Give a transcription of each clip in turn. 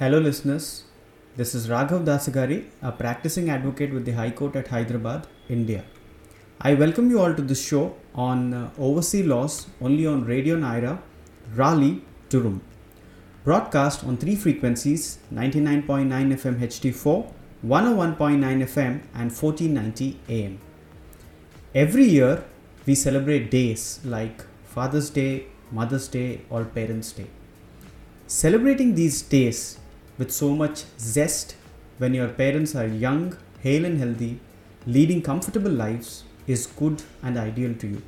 Hello, listeners. This is Raghav Dasagari, a practicing advocate with the High Court at Hyderabad, India. I welcome you all to this show on uh, overseas laws only on Radio Nyra, Raleigh, Durham. Broadcast on three frequencies 99.9 FM HD4, 101.9 FM, and 1490 AM. Every year, we celebrate days like Father's Day, Mother's Day, or Parents' Day. Celebrating these days with so much zest when your parents are young, hale, and healthy, leading comfortable lives is good and ideal to you.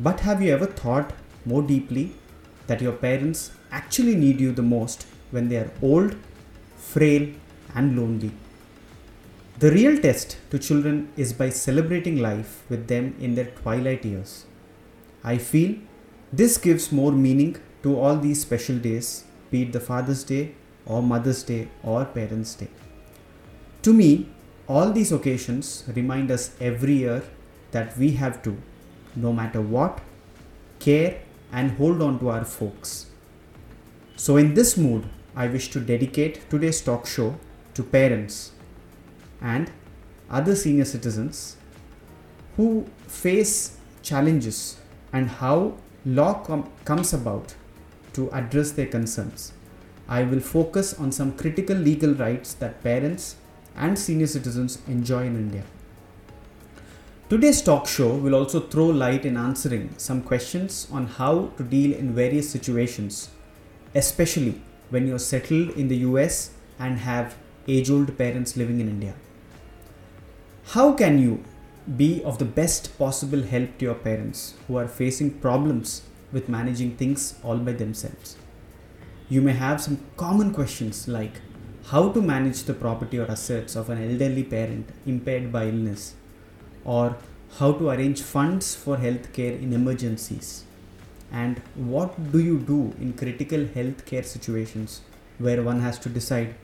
But have you ever thought more deeply that your parents actually need you the most when they are old, frail, and lonely? The real test to children is by celebrating life with them in their twilight years. I feel this gives more meaning to all these special days, be it the Father's Day or Mother's Day or Parents' Day. To me, all these occasions remind us every year that we have to, no matter what, care and hold on to our folks. So, in this mood, I wish to dedicate today's talk show to parents and other senior citizens who face challenges and how law com- comes about to address their concerns. I will focus on some critical legal rights that parents and senior citizens enjoy in India. Today's talk show will also throw light in answering some questions on how to deal in various situations, especially when you're settled in the US and have age old parents living in India. How can you be of the best possible help to your parents who are facing problems with managing things all by themselves? You may have some common questions like how to manage the property or assets of an elderly parent impaired by illness, or how to arrange funds for healthcare in emergencies, and what do you do in critical healthcare situations where one has to decide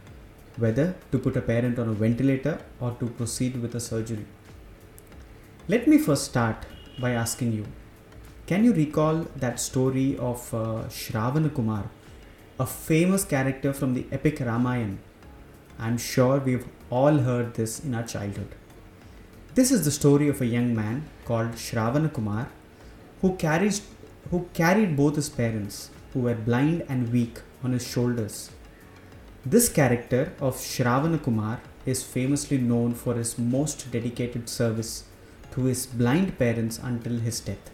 whether to put a parent on a ventilator or to proceed with a surgery. Let me first start by asking you can you recall that story of uh, Kumar, a famous character from the epic Ramayana? I'm sure we've all heard this in our childhood. This is the story of a young man called Shravana Kumar who, carries, who carried both his parents, who were blind and weak, on his shoulders this character of Shravana Kumar is famously known for his most dedicated service to his blind parents until his death.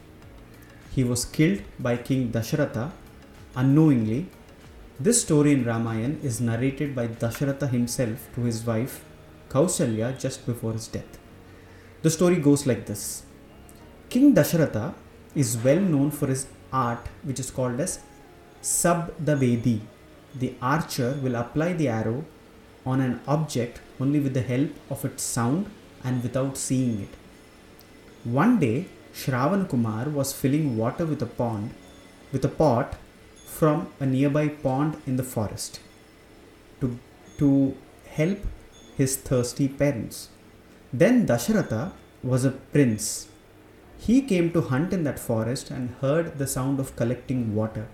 He was killed by King Dasharatha unknowingly. This story in Ramayana is narrated by Dasharatha himself to his wife Kausalya just before his death. The story goes like this King Dasharatha is well known for his art, which is called as Sabdavedi, the archer will apply the arrow on an object only with the help of its sound and without seeing it. One day, Shravan Kumar was filling water with a pond with a pot from a nearby pond in the forest to, to help his thirsty parents. Then Dasharatha was a prince. He came to hunt in that forest and heard the sound of collecting water.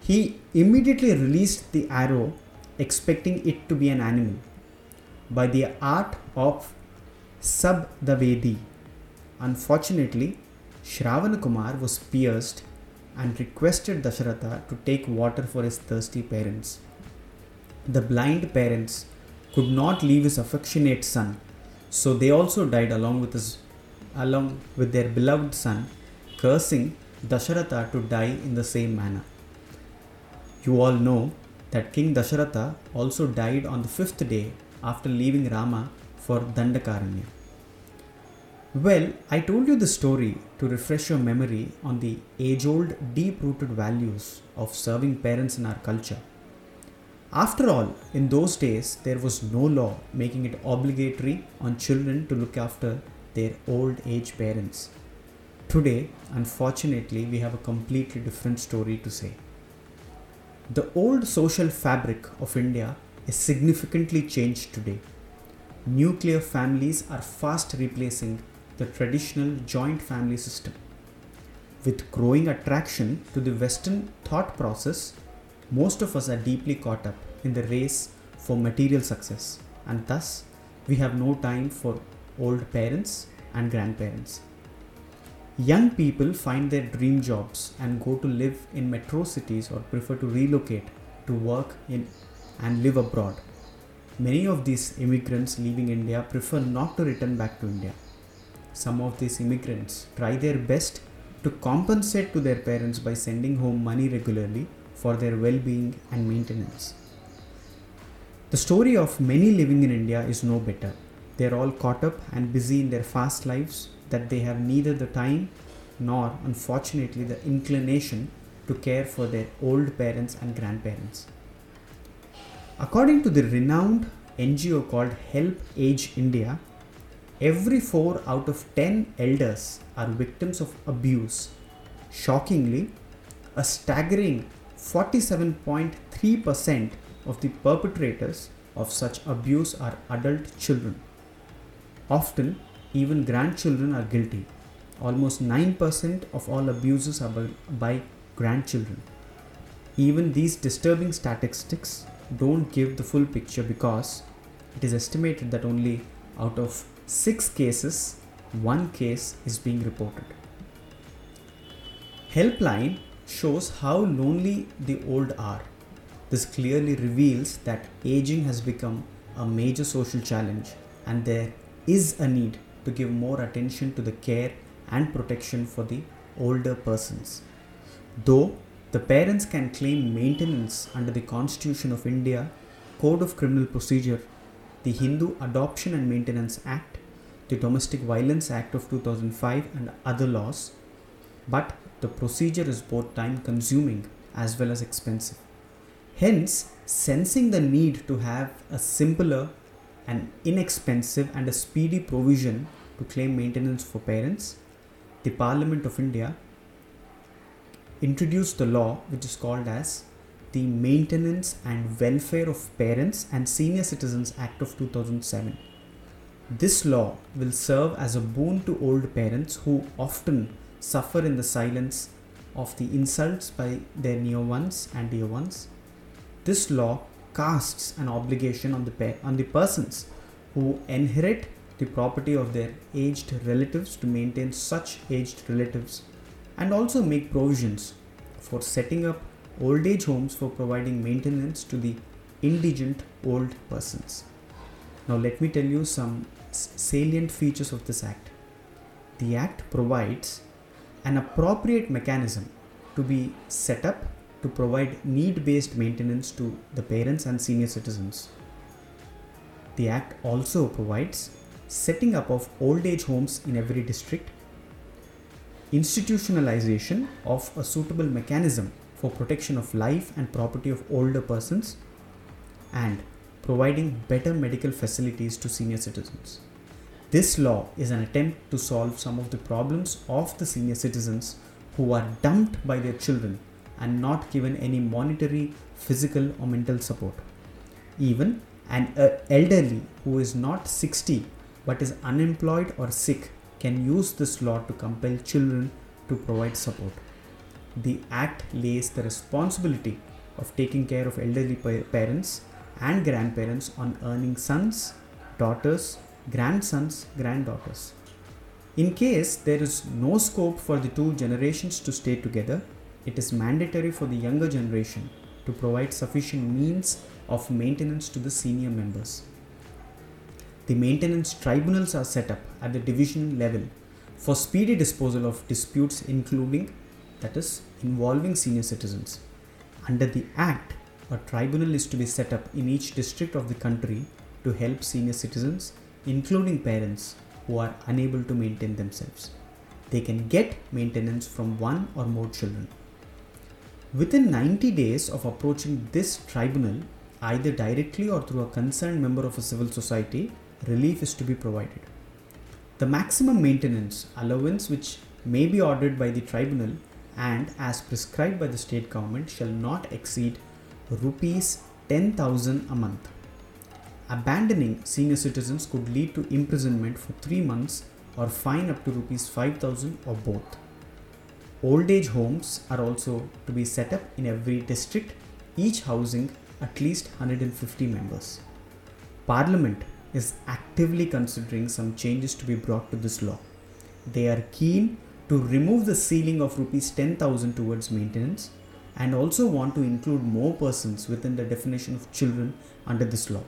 He immediately released the arrow, expecting it to be an animal. By the art of Sabdavedi, unfortunately, Shravana Kumar was pierced and requested Dasharatha to take water for his thirsty parents. The blind parents could not leave his affectionate son, so they also died along with his along with their beloved son, cursing Dasharatha to die in the same manner. You all know that King Dasharatha also died on the fifth day after leaving Rama for Dandakaranya. Well, I told you the story to refresh your memory on the age old, deep rooted values of serving parents in our culture. After all, in those days, there was no law making it obligatory on children to look after their old age parents. Today, unfortunately, we have a completely different story to say. The old social fabric of India is significantly changed today. Nuclear families are fast replacing the traditional joint family system. With growing attraction to the Western thought process, most of us are deeply caught up in the race for material success, and thus we have no time for old parents and grandparents. Young people find their dream jobs and go to live in metro cities or prefer to relocate to work in and live abroad. Many of these immigrants leaving India prefer not to return back to India. Some of these immigrants try their best to compensate to their parents by sending home money regularly for their well being and maintenance. The story of many living in India is no better. They are all caught up and busy in their fast lives that they have neither the time nor, unfortunately, the inclination to care for their old parents and grandparents. According to the renowned NGO called Help Age India, every 4 out of 10 elders are victims of abuse. Shockingly, a staggering 47.3% of the perpetrators of such abuse are adult children. Often, even grandchildren are guilty. Almost 9% of all abuses are by, by grandchildren. Even these disturbing statistics don't give the full picture because it is estimated that only out of 6 cases, one case is being reported. Helpline shows how lonely the old are. This clearly reveals that aging has become a major social challenge and there is a need to give more attention to the care and protection for the older persons. Though the parents can claim maintenance under the Constitution of India, Code of Criminal Procedure, the Hindu Adoption and Maintenance Act, the Domestic Violence Act of 2005, and other laws, but the procedure is both time consuming as well as expensive. Hence, sensing the need to have a simpler and inexpensive and a speedy provision to claim maintenance for parents, the Parliament of India introduced the law which is called as the Maintenance and Welfare of Parents and Senior Citizens Act of 2007. This law will serve as a boon to old parents who often suffer in the silence of the insults by their near ones and dear ones. This law casts an obligation on the pa- on the persons who inherit the property of their aged relatives to maintain such aged relatives and also make provisions for setting up old age homes for providing maintenance to the indigent old persons. Now, let me tell you some salient features of this act. The act provides an appropriate mechanism to be set up to provide need based maintenance to the parents and senior citizens. The act also provides setting up of old age homes in every district institutionalization of a suitable mechanism for protection of life and property of older persons, and providing better medical facilities to senior citizens. This law is an attempt to solve some of the problems of the senior citizens who are dumped by their children and not given any monetary, physical, or mental support. Even an uh, elderly who is not 60 but is unemployed or sick can use this law to compel children to provide support. The Act lays the responsibility of taking care of elderly parents and grandparents on earning sons, daughters, grandsons, granddaughters. In case there is no scope for the two generations to stay together, it is mandatory for the younger generation to provide sufficient means of maintenance to the senior members. The maintenance tribunals are set up at the division level for speedy disposal of disputes including that is involving senior citizens. Under the act, a tribunal is to be set up in each district of the country to help senior citizens including parents who are unable to maintain themselves. They can get maintenance from one or more children. Within 90 days of approaching this tribunal, either directly or through a concerned member of a civil society, relief is to be provided. The maximum maintenance allowance, which may be ordered by the tribunal and as prescribed by the state government, shall not exceed rupees 10,000 a month. Abandoning senior citizens could lead to imprisonment for 3 months or fine up to rupees 5000 or both. Old age homes are also to be set up in every district, each housing at least 150 members. Parliament is actively considering some changes to be brought to this law. They are keen to remove the ceiling of rupees 10,000 towards maintenance and also want to include more persons within the definition of children under this law.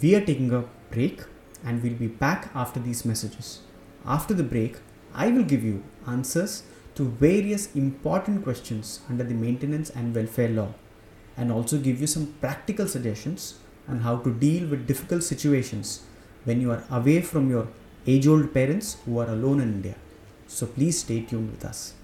We are taking a break and we'll be back after these messages. After the break, I will give you answers to various important questions under the maintenance and welfare law and also give you some practical suggestions on how to deal with difficult situations when you are away from your age old parents who are alone in India. So please stay tuned with us.